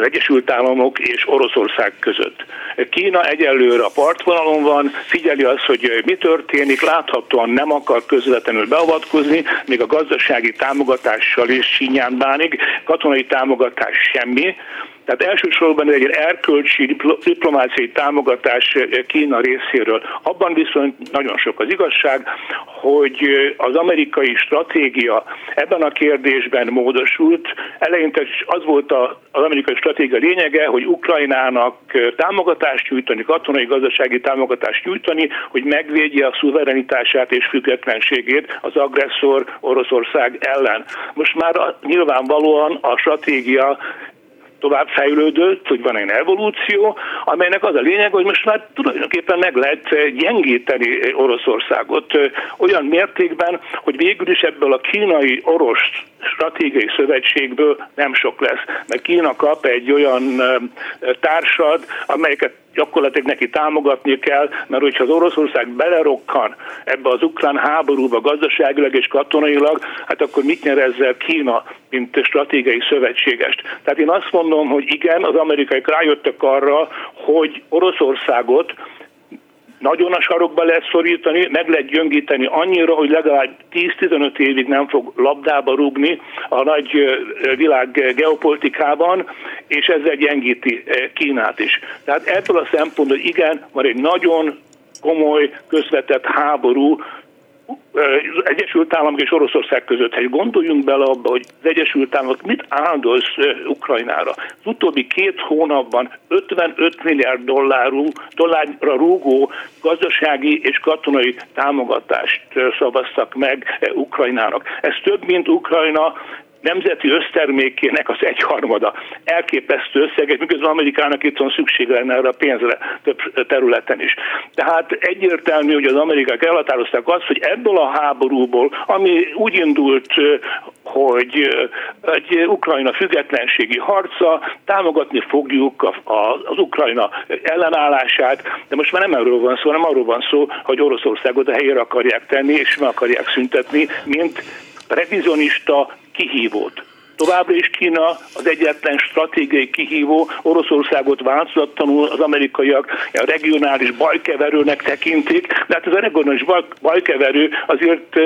az Egyesült Államok és Oroszország között. Kína egyelőre a partvonalon van, figyeli azt, hogy mi történik, láthatóan nem akar közvetlenül beavatkozni, még a gazdasági támogatással is sínyán bánik, katonai támogatás semmi, tehát elsősorban egy erkölcsi diplomáciai támogatás Kína részéről. Abban viszont nagyon sok az igazság, hogy az amerikai stratégia ebben a kérdésben módosult. Eleinte az volt az amerikai stratégia lényege, hogy Ukrajnának támogatást nyújtani, katonai gazdasági támogatást nyújtani, hogy megvédje a szuverenitását és függetlenségét az agresszor Oroszország ellen. Most már nyilvánvalóan a stratégia tovább fejlődött, hogy van egy evolúció, amelynek az a lényeg, hogy most már tulajdonképpen meg lehet gyengíteni Oroszországot olyan mértékben, hogy végül is ebből a kínai-orosz stratégiai szövetségből nem sok lesz, mert Kína kap egy olyan társad, amelyeket gyakorlatilag neki támogatni kell, mert hogyha az Oroszország belerokkan ebbe az ukrán háborúba gazdaságilag és katonailag, hát akkor mit nyer ezzel Kína, mint stratégiai szövetségest. Tehát én azt mondom, hogy igen, az amerikai rájöttek arra, hogy Oroszországot nagyon a sarokba lehet szorítani, meg lehet gyöngíteni annyira, hogy legalább 10-15 évig nem fog labdába rúgni a nagy világ geopolitikában, és ezzel gyengíti Kínát is. Tehát ebből a szempontból igen, van egy nagyon komoly közvetett háború Egyesült Államok és Oroszország között, hogy gondoljunk bele abba, hogy az Egyesült Államok mit áldoz Ukrajnára. Az utóbbi két hónapban 55 milliárd dollárú, dollárra rúgó gazdasági és katonai támogatást szavaztak meg Ukrajnának. Ez több, mint Ukrajna nemzeti össztermékének az egyharmada elképesztő összeget, miközben Amerikának itt van szükség lenne erre a pénzre több területen is. Tehát egyértelmű, hogy az amerikák elhatározták azt, hogy ebből a háborúból, ami úgy indult, hogy egy Ukrajna függetlenségi harca, támogatni fogjuk az Ukrajna ellenállását, de most már nem erről van szó, hanem arról van szó, hogy Oroszországot a helyére akarják tenni, és meg akarják szüntetni, mint revizionista kihívót. Továbbra is Kína az egyetlen stratégiai kihívó, Oroszországot változatlanul az amerikaiak a regionális bajkeverőnek tekintik, de hát ez a regionális bajkeverő azért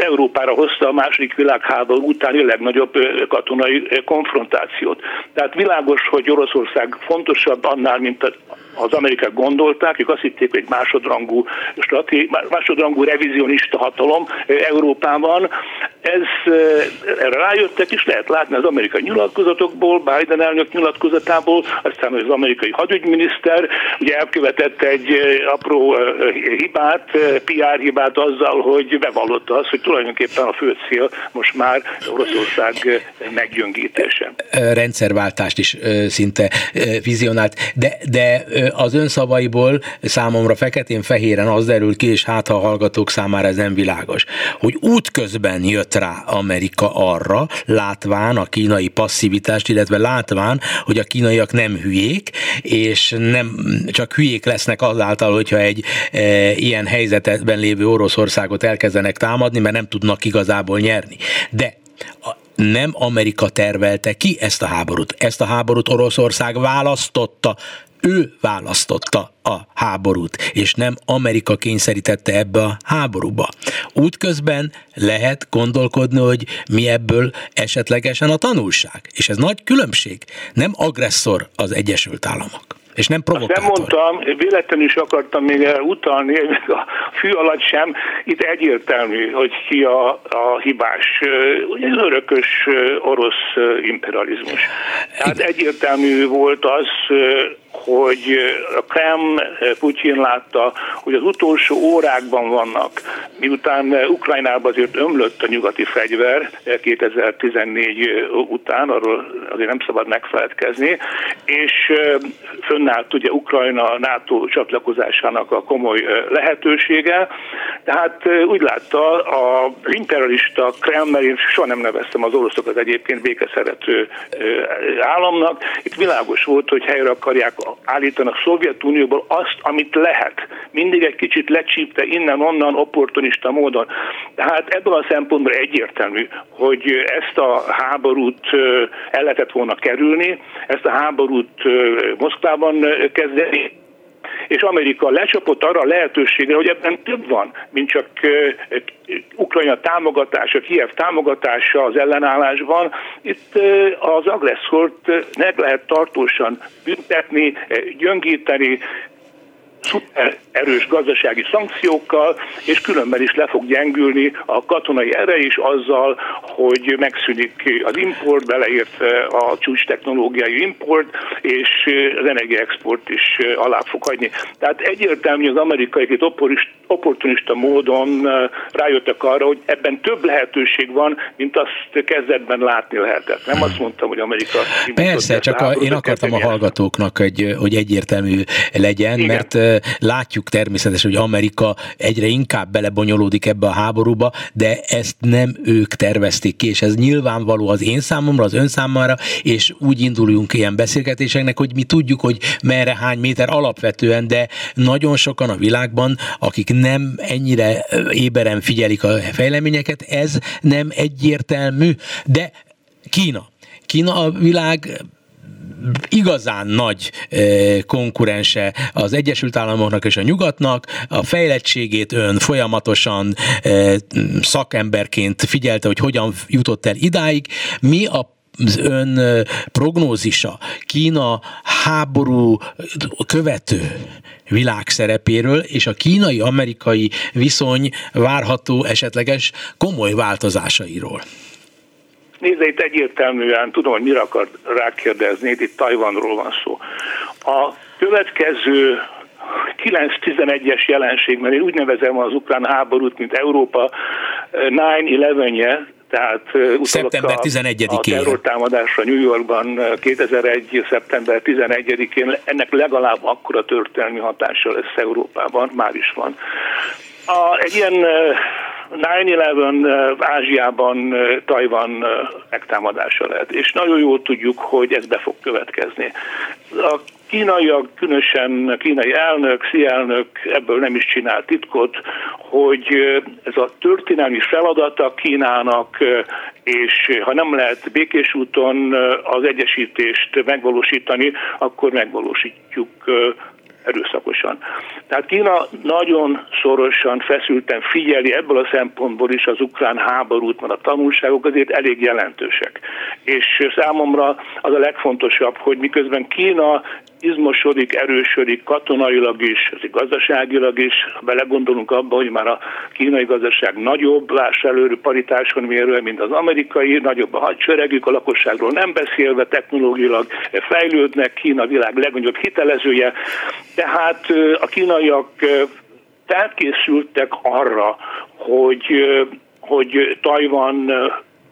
Európára hozta a második világháború utáni legnagyobb katonai konfrontációt. Tehát világos, hogy Oroszország fontosabb annál, mint az amerikák gondolták, ők azt hitték, hogy egy másodrangú, stratég, másodrangú revizionista hatalom Európában. Ez, erre rájöttek, és lehet látni az amerikai nyilatkozatokból, Biden elnök nyilatkozatából, aztán az amerikai hadügyminiszter ugye elkövetett egy apró hibát, PR hibát azzal, hogy bevallotta azt, hogy tulajdonképpen a fő cél most már Oroszország meggyöngítése. Rendszerváltást is szinte vizionált, de, de az ön szavaiból számomra feketén-fehéren az derül ki, és hát ha a hallgatók számára ez nem világos, hogy útközben jött rá Amerika arra, látván a kínai passzivitást, illetve látván, hogy a kínaiak nem hülyék, és nem csak hülyék lesznek azáltal, hogyha egy e, ilyen helyzetben lévő Oroszországot elkezdenek támadni, mert nem tudnak igazából nyerni. De nem Amerika tervelte ki ezt a háborút. Ezt a háborút Oroszország választotta, ő választotta a háborút, és nem Amerika kényszerítette ebbe a háborúba. Útközben lehet gondolkodni, hogy mi ebből esetlegesen a tanulság. És ez nagy különbség. Nem agresszor az Egyesült Államok és nem provokátor. Azt nem mondtam, véletlenül is akartam még utalni, a fű alatt sem, itt egyértelmű, hogy ki a, a hibás. Ugye az örökös orosz imperializmus. Tehát egyértelmű volt az, hogy a Krem, Putyin látta, hogy az utolsó órákban vannak, miután Ukrajnában azért ömlött a nyugati fegyver 2014 után, arról azért nem szabad megfeledkezni, és fönnállt ugye Ukrajna NATO csatlakozásának a komoly lehetősége, tehát úgy látta a imperialista Kreml, én soha nem neveztem az oroszokat egyébként békeszerető államnak, itt világos volt, hogy helyre akarják állítani a Szovjetunióból azt, amit lehet. Mindig egy kicsit lecsípte innen-onnan opportunista módon. Tehát ebből a szempontból egyértelmű, hogy ezt a háborút el lehetett volna kerülni, ezt a háborút Moszkvában kezdeni, és Amerika lecsapott arra a lehetőségre, hogy ebben több van, mint csak Ukrajna támogatása, Kiev támogatása az ellenállásban. Itt az agresszort meg lehet tartósan büntetni, gyöngíteni, erős gazdasági szankciókkal, és különben is le fog gyengülni a katonai ere is azzal, hogy megszűnik az import, beleért a csúcs technológiai import, és az energiaexport is alá fog hagyni. Tehát egyértelmű, az amerikai itt opportunista módon rájöttek arra, hogy ebben több lehetőség van, mint azt kezdetben látni lehetett. Nem azt mondtam, hogy Amerika... Persze, csak a, én akartam a hallgatóknak, hogy, hogy egyértelmű legyen, Igen. mert látjuk természetesen, hogy Amerika egyre inkább belebonyolódik ebbe a háborúba, de ezt nem ők tervezték ki, és ez nyilvánvaló az én számomra, az ön számára, és úgy induljunk ilyen beszélgetéseknek, hogy mi tudjuk, hogy merre hány méter alapvetően, de nagyon sokan a világban, akik nem ennyire éberen figyelik a fejleményeket, ez nem egyértelmű, de Kína. Kína a világ igazán nagy eh, konkurense az Egyesült Államoknak és a nyugatnak, a fejlettségét ön folyamatosan eh, szakemberként figyelte, hogy hogyan jutott el idáig. Mi a az ön eh, prognózisa Kína háború követő világszerepéről és a kínai-amerikai viszony várható esetleges komoly változásairól. Nézze, itt egyértelműen tudom, hogy mire akar rákérdezni, itt Tajvanról van szó. A következő 9-11-es jelenség, mert én úgy nevezem az ukrán háborút, mint Európa 9-11-je, tehát szeptember 11-én. A terrortámadásra New Yorkban 2001. szeptember 11-én ennek legalább akkora történelmi hatása lesz Európában, már is van. A, egy ilyen 9-11 Ázsiában Tajvan megtámadása lehet, és nagyon jól tudjuk, hogy ez be fog következni. A kínaiak, különösen a kínai elnök, Xi elnök ebből nem is csinál titkot, hogy ez a történelmi feladata Kínának, és ha nem lehet békés úton az egyesítést megvalósítani, akkor megvalósítjuk erőszakosan. Tehát Kína nagyon szorosan, feszülten figyeli ebből a szempontból is az ukrán háborút, mert a tanulságok azért elég jelentősek. És számomra az a legfontosabb, hogy miközben Kína izmosodik, erősödik katonailag is, gazdaságilag is. Ha belegondolunk abba, hogy már a kínai gazdaság nagyobb, láss előre paritáson mérve, mint az amerikai, nagyobb a hadseregük, a lakosságról nem beszélve, technológilag fejlődnek, Kína világ legnagyobb hitelezője. Tehát a kínaiak felkészültek arra, hogy hogy Tajvan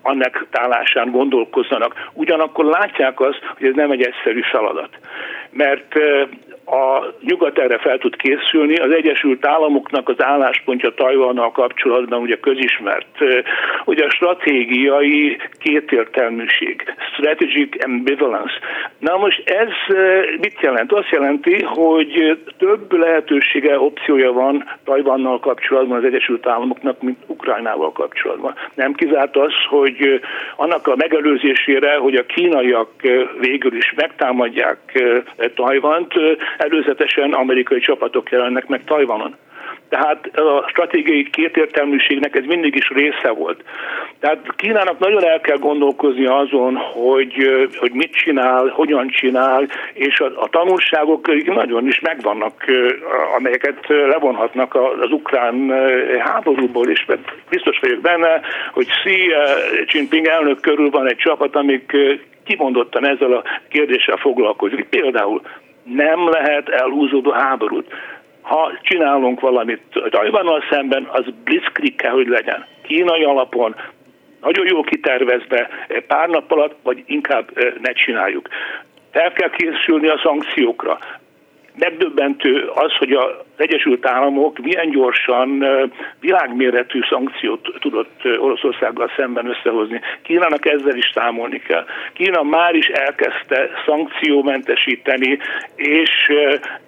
annektálásán gondolkozzanak. Ugyanakkor látják azt, hogy ez nem egy egyszerű feladat. Mert a nyugat erre fel tud készülni. Az Egyesült Államoknak az álláspontja Tajvannal kapcsolatban ugye közismert. Ugye a stratégiai kétértelműség, strategic ambivalence. Na most ez mit jelent? Azt jelenti, hogy több lehetősége, opciója van Tajvannal kapcsolatban az Egyesült Államoknak, mint Ukrajnával kapcsolatban. Nem kizárt az, hogy annak a megelőzésére, hogy a kínaiak végül is megtámadják Tajvant, előzetesen amerikai csapatok jelennek meg Tajvanon. Tehát a stratégiai kétértelműségnek ez mindig is része volt. Tehát Kínának nagyon el kell gondolkozni azon, hogy, hogy mit csinál, hogyan csinál, és a, a tanulságok nagyon is megvannak, amelyeket levonhatnak az ukrán háborúból, és biztos vagyok benne, hogy Xi Jinping elnök körül van egy csapat, amik kimondottan ezzel a kérdéssel foglalkozik. Például nem lehet elhúzódó háborút. Ha csinálunk valamit Tajvannal szemben, az blitzkrieg kell, hogy legyen. Kínai alapon, nagyon jó kitervezve, pár nap alatt, vagy inkább eh, ne csináljuk. El kell készülni a szankciókra megdöbbentő az, hogy az Egyesült Államok milyen gyorsan világméretű szankciót tudott Oroszországgal szemben összehozni. Kínának ezzel is számolni kell. Kína már is elkezdte szankciómentesíteni és,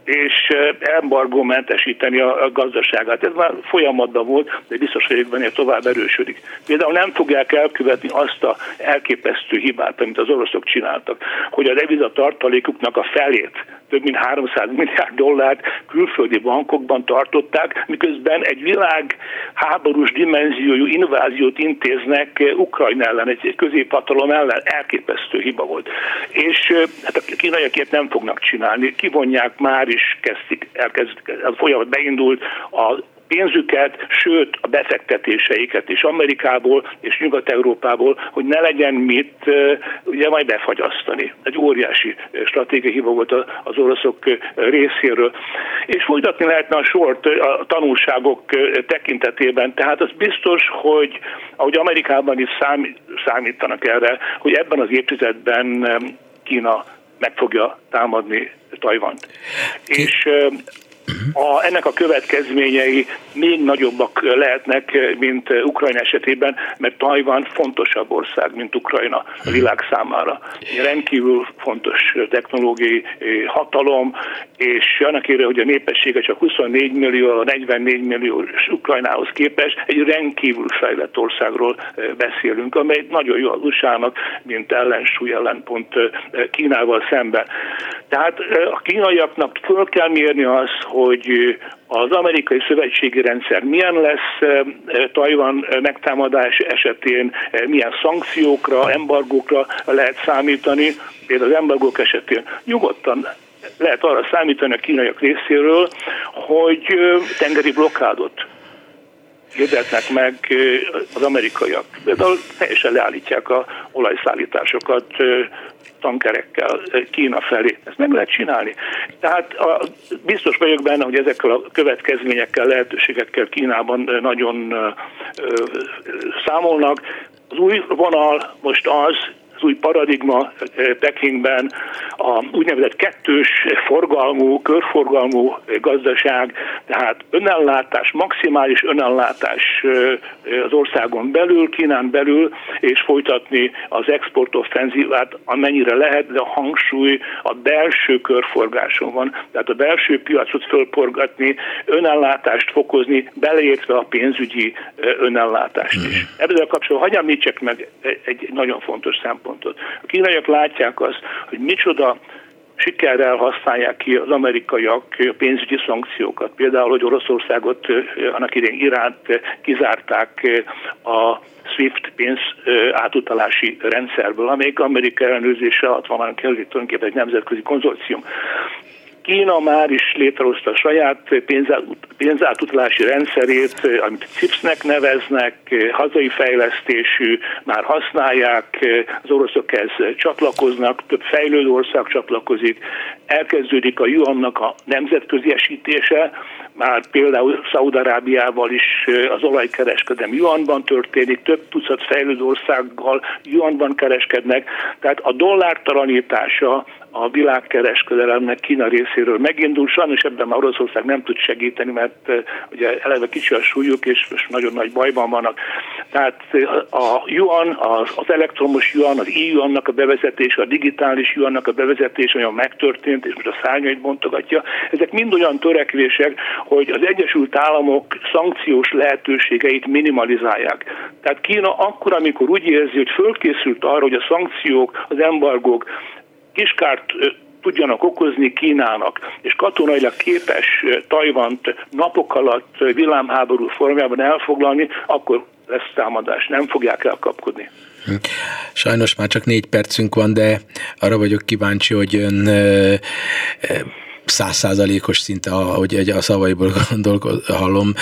és embargómentesíteni a gazdaságát. Ez már folyamatban volt, de biztos vagyok benne, tovább erősödik. Például nem fogják elkövetni azt a elképesztő hibát, amit az oroszok csináltak, hogy a devizatartalékuknak a felét több mint 300 milliárd dollárt külföldi bankokban tartották, miközben egy világ háborús dimenziójú inváziót intéznek Ukrajna ellen, egy középhatalom ellen, elképesztő hiba volt. És hát a kínaiakért nem fognak csinálni, kivonják már is, kezdik, elkezd, a folyamat beindult, a pénzüket, sőt a befektetéseiket is Amerikából és Nyugat-Európából, hogy ne legyen mit ugye majd befagyasztani. Egy óriási stratégiai hiba volt az oroszok részéről. És folytatni lehetne a sort a tanulságok tekintetében, tehát az biztos, hogy ahogy Amerikában is számítanak erre, hogy ebben az évtizedben Kína meg fogja támadni Tajvant. És a, ennek a következményei még nagyobbak lehetnek, mint Ukrajna esetében, mert Tajvan fontosabb ország, mint Ukrajna a világ számára. Rendkívül fontos technológiai hatalom, és annak ére, hogy a népessége csak 24 millió, 44 millió Ukrajnához képest, egy rendkívül fejlett országról beszélünk, amely nagyon jó az USA-nak, mint ellensúly ellenpont Kínával szemben. Tehát a kínaiaknak föl kell mérni az, hogy az amerikai szövetségi rendszer milyen lesz Tajvan megtámadás esetén, milyen szankciókra, embargókra lehet számítani, például az embargók esetén nyugodtan lehet arra számítani a kínaiak részéről, hogy tengeri blokkádot hirdetnek meg az amerikaiak. Például teljesen leállítják a olajszállításokat tankerekkel Kína felé. Ezt meg lehet csinálni. Tehát a, biztos vagyok benne, hogy ezekkel a következményekkel, lehetőségekkel Kínában nagyon ö, ö, számolnak. Az új vonal most az, az új paradigma Pekingben a úgynevezett kettős forgalmú, körforgalmú gazdaság, tehát önellátás, maximális önellátás az országon belül, Kínán belül, és folytatni az exportoffenzívát amennyire lehet, de a hangsúly a belső körforgáson van. Tehát a belső piacot fölporgatni, önellátást fokozni, beleértve a pénzügyi önellátást is. Mhm. A kapcsolatban hagyjam említsek meg egy nagyon fontos szempontot. A kínaiak látják azt, hogy micsoda sikerrel használják ki az amerikaiak pénzügyi szankciókat. Például, hogy Oroszországot, annak idén Iránt kizárták a SWIFT pénz átutalási rendszerből, amelyik Amerika ellenőrzése alatt van, tulajdonképpen egy nemzetközi konzorcium. Kína már is létrehozta a saját pénzátutalási rendszerét, amit CIPS-nek neveznek, hazai fejlesztésű, már használják, az oroszok ez csatlakoznak, több fejlődő ország csatlakozik, elkezdődik a yuannak a nemzetközi esítése, már például Szaudarábiával is az olajkereskedem yuanban történik, több tucat fejlődő országgal yuanban kereskednek, tehát a dollár talanítása a világkereskedelemnek Kína részéről megindul. Sajnos ebben már Oroszország nem tud segíteni, mert ugye eleve kicsi a súlyuk, és most nagyon nagy bajban vannak. Tehát a yuan, az, az elektromos yuan, az e-yuannak a bevezetése, a digitális yuannak a bevezetése olyan megtörtént, és most a szárnyait bontogatja. Ezek mind olyan törekvések, hogy az Egyesült Államok szankciós lehetőségeit minimalizálják. Tehát Kína akkor, amikor úgy érzi, hogy fölkészült arra, hogy a szankciók, az embargók kiskárt tudjanak okozni Kínának, és katonailag képes Tajvant napok alatt villámháború formájában elfoglalni, akkor lesz támadás, nem fogják elkapkodni. Sajnos már csak négy percünk van, de arra vagyok kíváncsi, hogy ön százszázalékos szinte, ahogy a szavaiból gondolkod, hallom,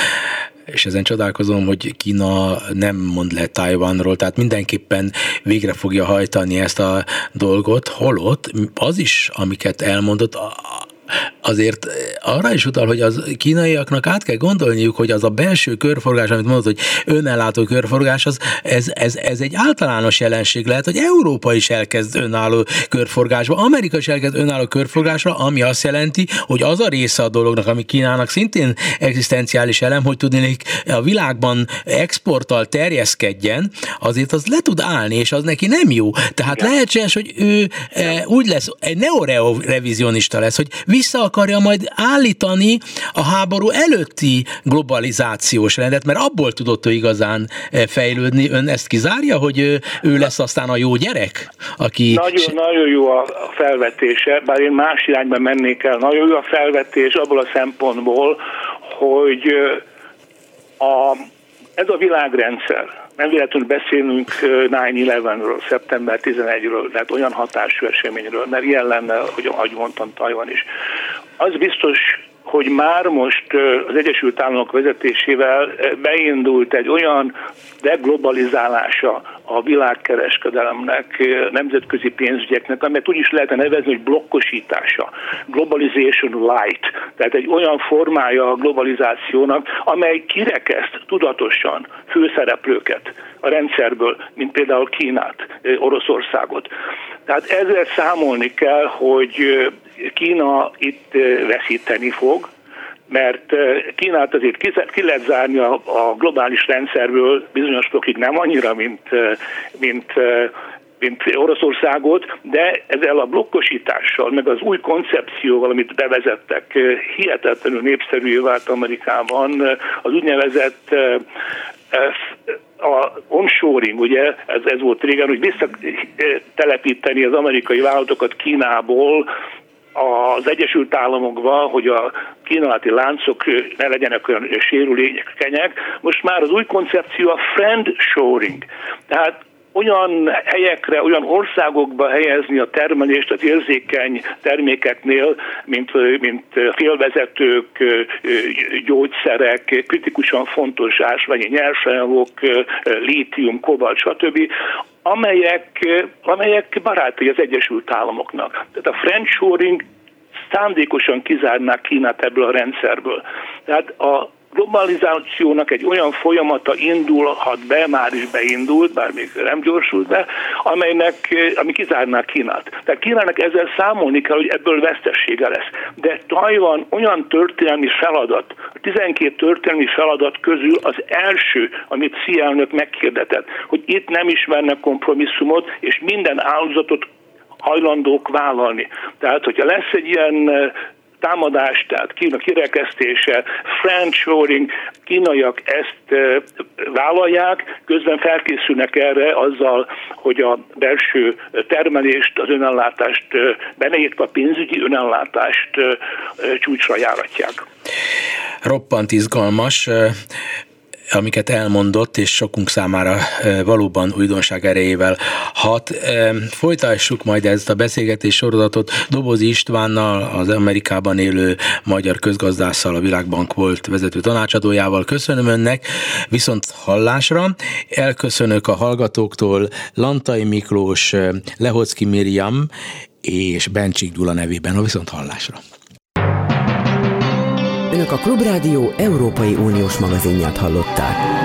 és ezen csodálkozom, hogy Kína nem mond le Tajvanról, tehát mindenképpen végre fogja hajtani ezt a dolgot, holott az is, amiket elmondott, azért arra is utal, hogy az kínaiaknak át kell gondolniuk, hogy az a belső körforgás, amit mondod, hogy önellátó körforgás, az, ez, ez, ez egy általános jelenség lehet, hogy Európa is elkezd önálló körforgásba, Amerika is elkezd önálló körforgásra, ami azt jelenti, hogy az a része a dolognak, ami Kínának szintén egzisztenciális elem, hogy tudnék a világban exporttal terjeszkedjen, azért az le tud állni, és az neki nem jó. Tehát lehetséges, hogy ő e, úgy lesz, egy neorevizionista lesz, hogy vissza akarja majd állítani a háború előtti globalizációs rendet, mert abból tudott ő igazán eh, fejlődni. Ön ezt kizárja, hogy ő lesz aztán a jó gyerek? Aki... Nagyon, nagyon jó a felvetése, bár én más irányba mennék el. Nagyon jó a felvetés abból a szempontból, hogy a, ez a világrendszer, nem véletlenül beszélünk 9-11-ről, szeptember 11-ről, tehát olyan hatású eseményről, mert ilyen lenne, hogy ahogy mondtam, Tajvan is. Az biztos, hogy már most az Egyesült Államok vezetésével beindult egy olyan deglobalizálása a világkereskedelemnek, nemzetközi pénzügyeknek, amelyet úgy is lehetne nevezni, hogy blokkosítása, globalization light, tehát egy olyan formája a globalizációnak, amely kirekeszt tudatosan főszereplőket a rendszerből, mint például Kínát, Oroszországot. Tehát ezzel számolni kell, hogy Kína itt veszíteni fog, mert Kínát azért ki lehet zárni a, globális rendszerből bizonyos fokig nem annyira, mint, mint mint Oroszországot, de ezzel a blokkosítással, meg az új koncepcióval, amit bevezettek, hihetetlenül népszerű vált Amerikában, az úgynevezett a onshoring, ugye, ez, ez volt régen, hogy visszatelepíteni az amerikai vállalatokat Kínából az Egyesült Államokba, hogy a kínálati láncok ne legyenek olyan sérülékenyek. Most már az új koncepció a friend shoring. Tehát olyan helyekre, olyan országokba helyezni a termelést az érzékeny termékeknél, mint, mint félvezetők, gyógyszerek, kritikusan fontos ásványi nyersanyagok, lítium, kobalt, stb., amelyek, amelyek barátai az Egyesült Államoknak. Tehát a friendshoring szándékosan kizárnák Kínát ebből a rendszerből. Tehát a globalizációnak egy olyan folyamata indulhat be, már is beindult, bár még nem gyorsult be, amelynek, ami kizárná Kínát. Tehát Kínának ezzel számolni kell, hogy ebből vesztessége lesz. De Tajvan olyan történelmi feladat, a 12 történelmi feladat közül az első, amit Xi elnök megkérdetett, hogy itt nem ismernek kompromisszumot, és minden áldozatot hajlandók vállalni. Tehát, hogyha lesz egy ilyen támadás, tehát Kína kirekesztése, friendshoring, kínaiak ezt vállalják, közben felkészülnek erre azzal, hogy a belső termelést, az önellátást, beneértve a pénzügyi önellátást csúcsra járatják. Roppant izgalmas amiket elmondott, és sokunk számára valóban újdonság erejével hat. Folytassuk majd ezt a beszélgetés sorozatot Dobozi Istvánnal, az Amerikában élő magyar közgazdásszal, a Világbank volt vezető tanácsadójával. Köszönöm önnek, viszont hallásra. Elköszönök a hallgatóktól Lantai Miklós, Lehocki Miriam és Bencsik Gyula nevében a viszont hallásra. Önök a Klubrádió Európai Uniós magazinját hallották.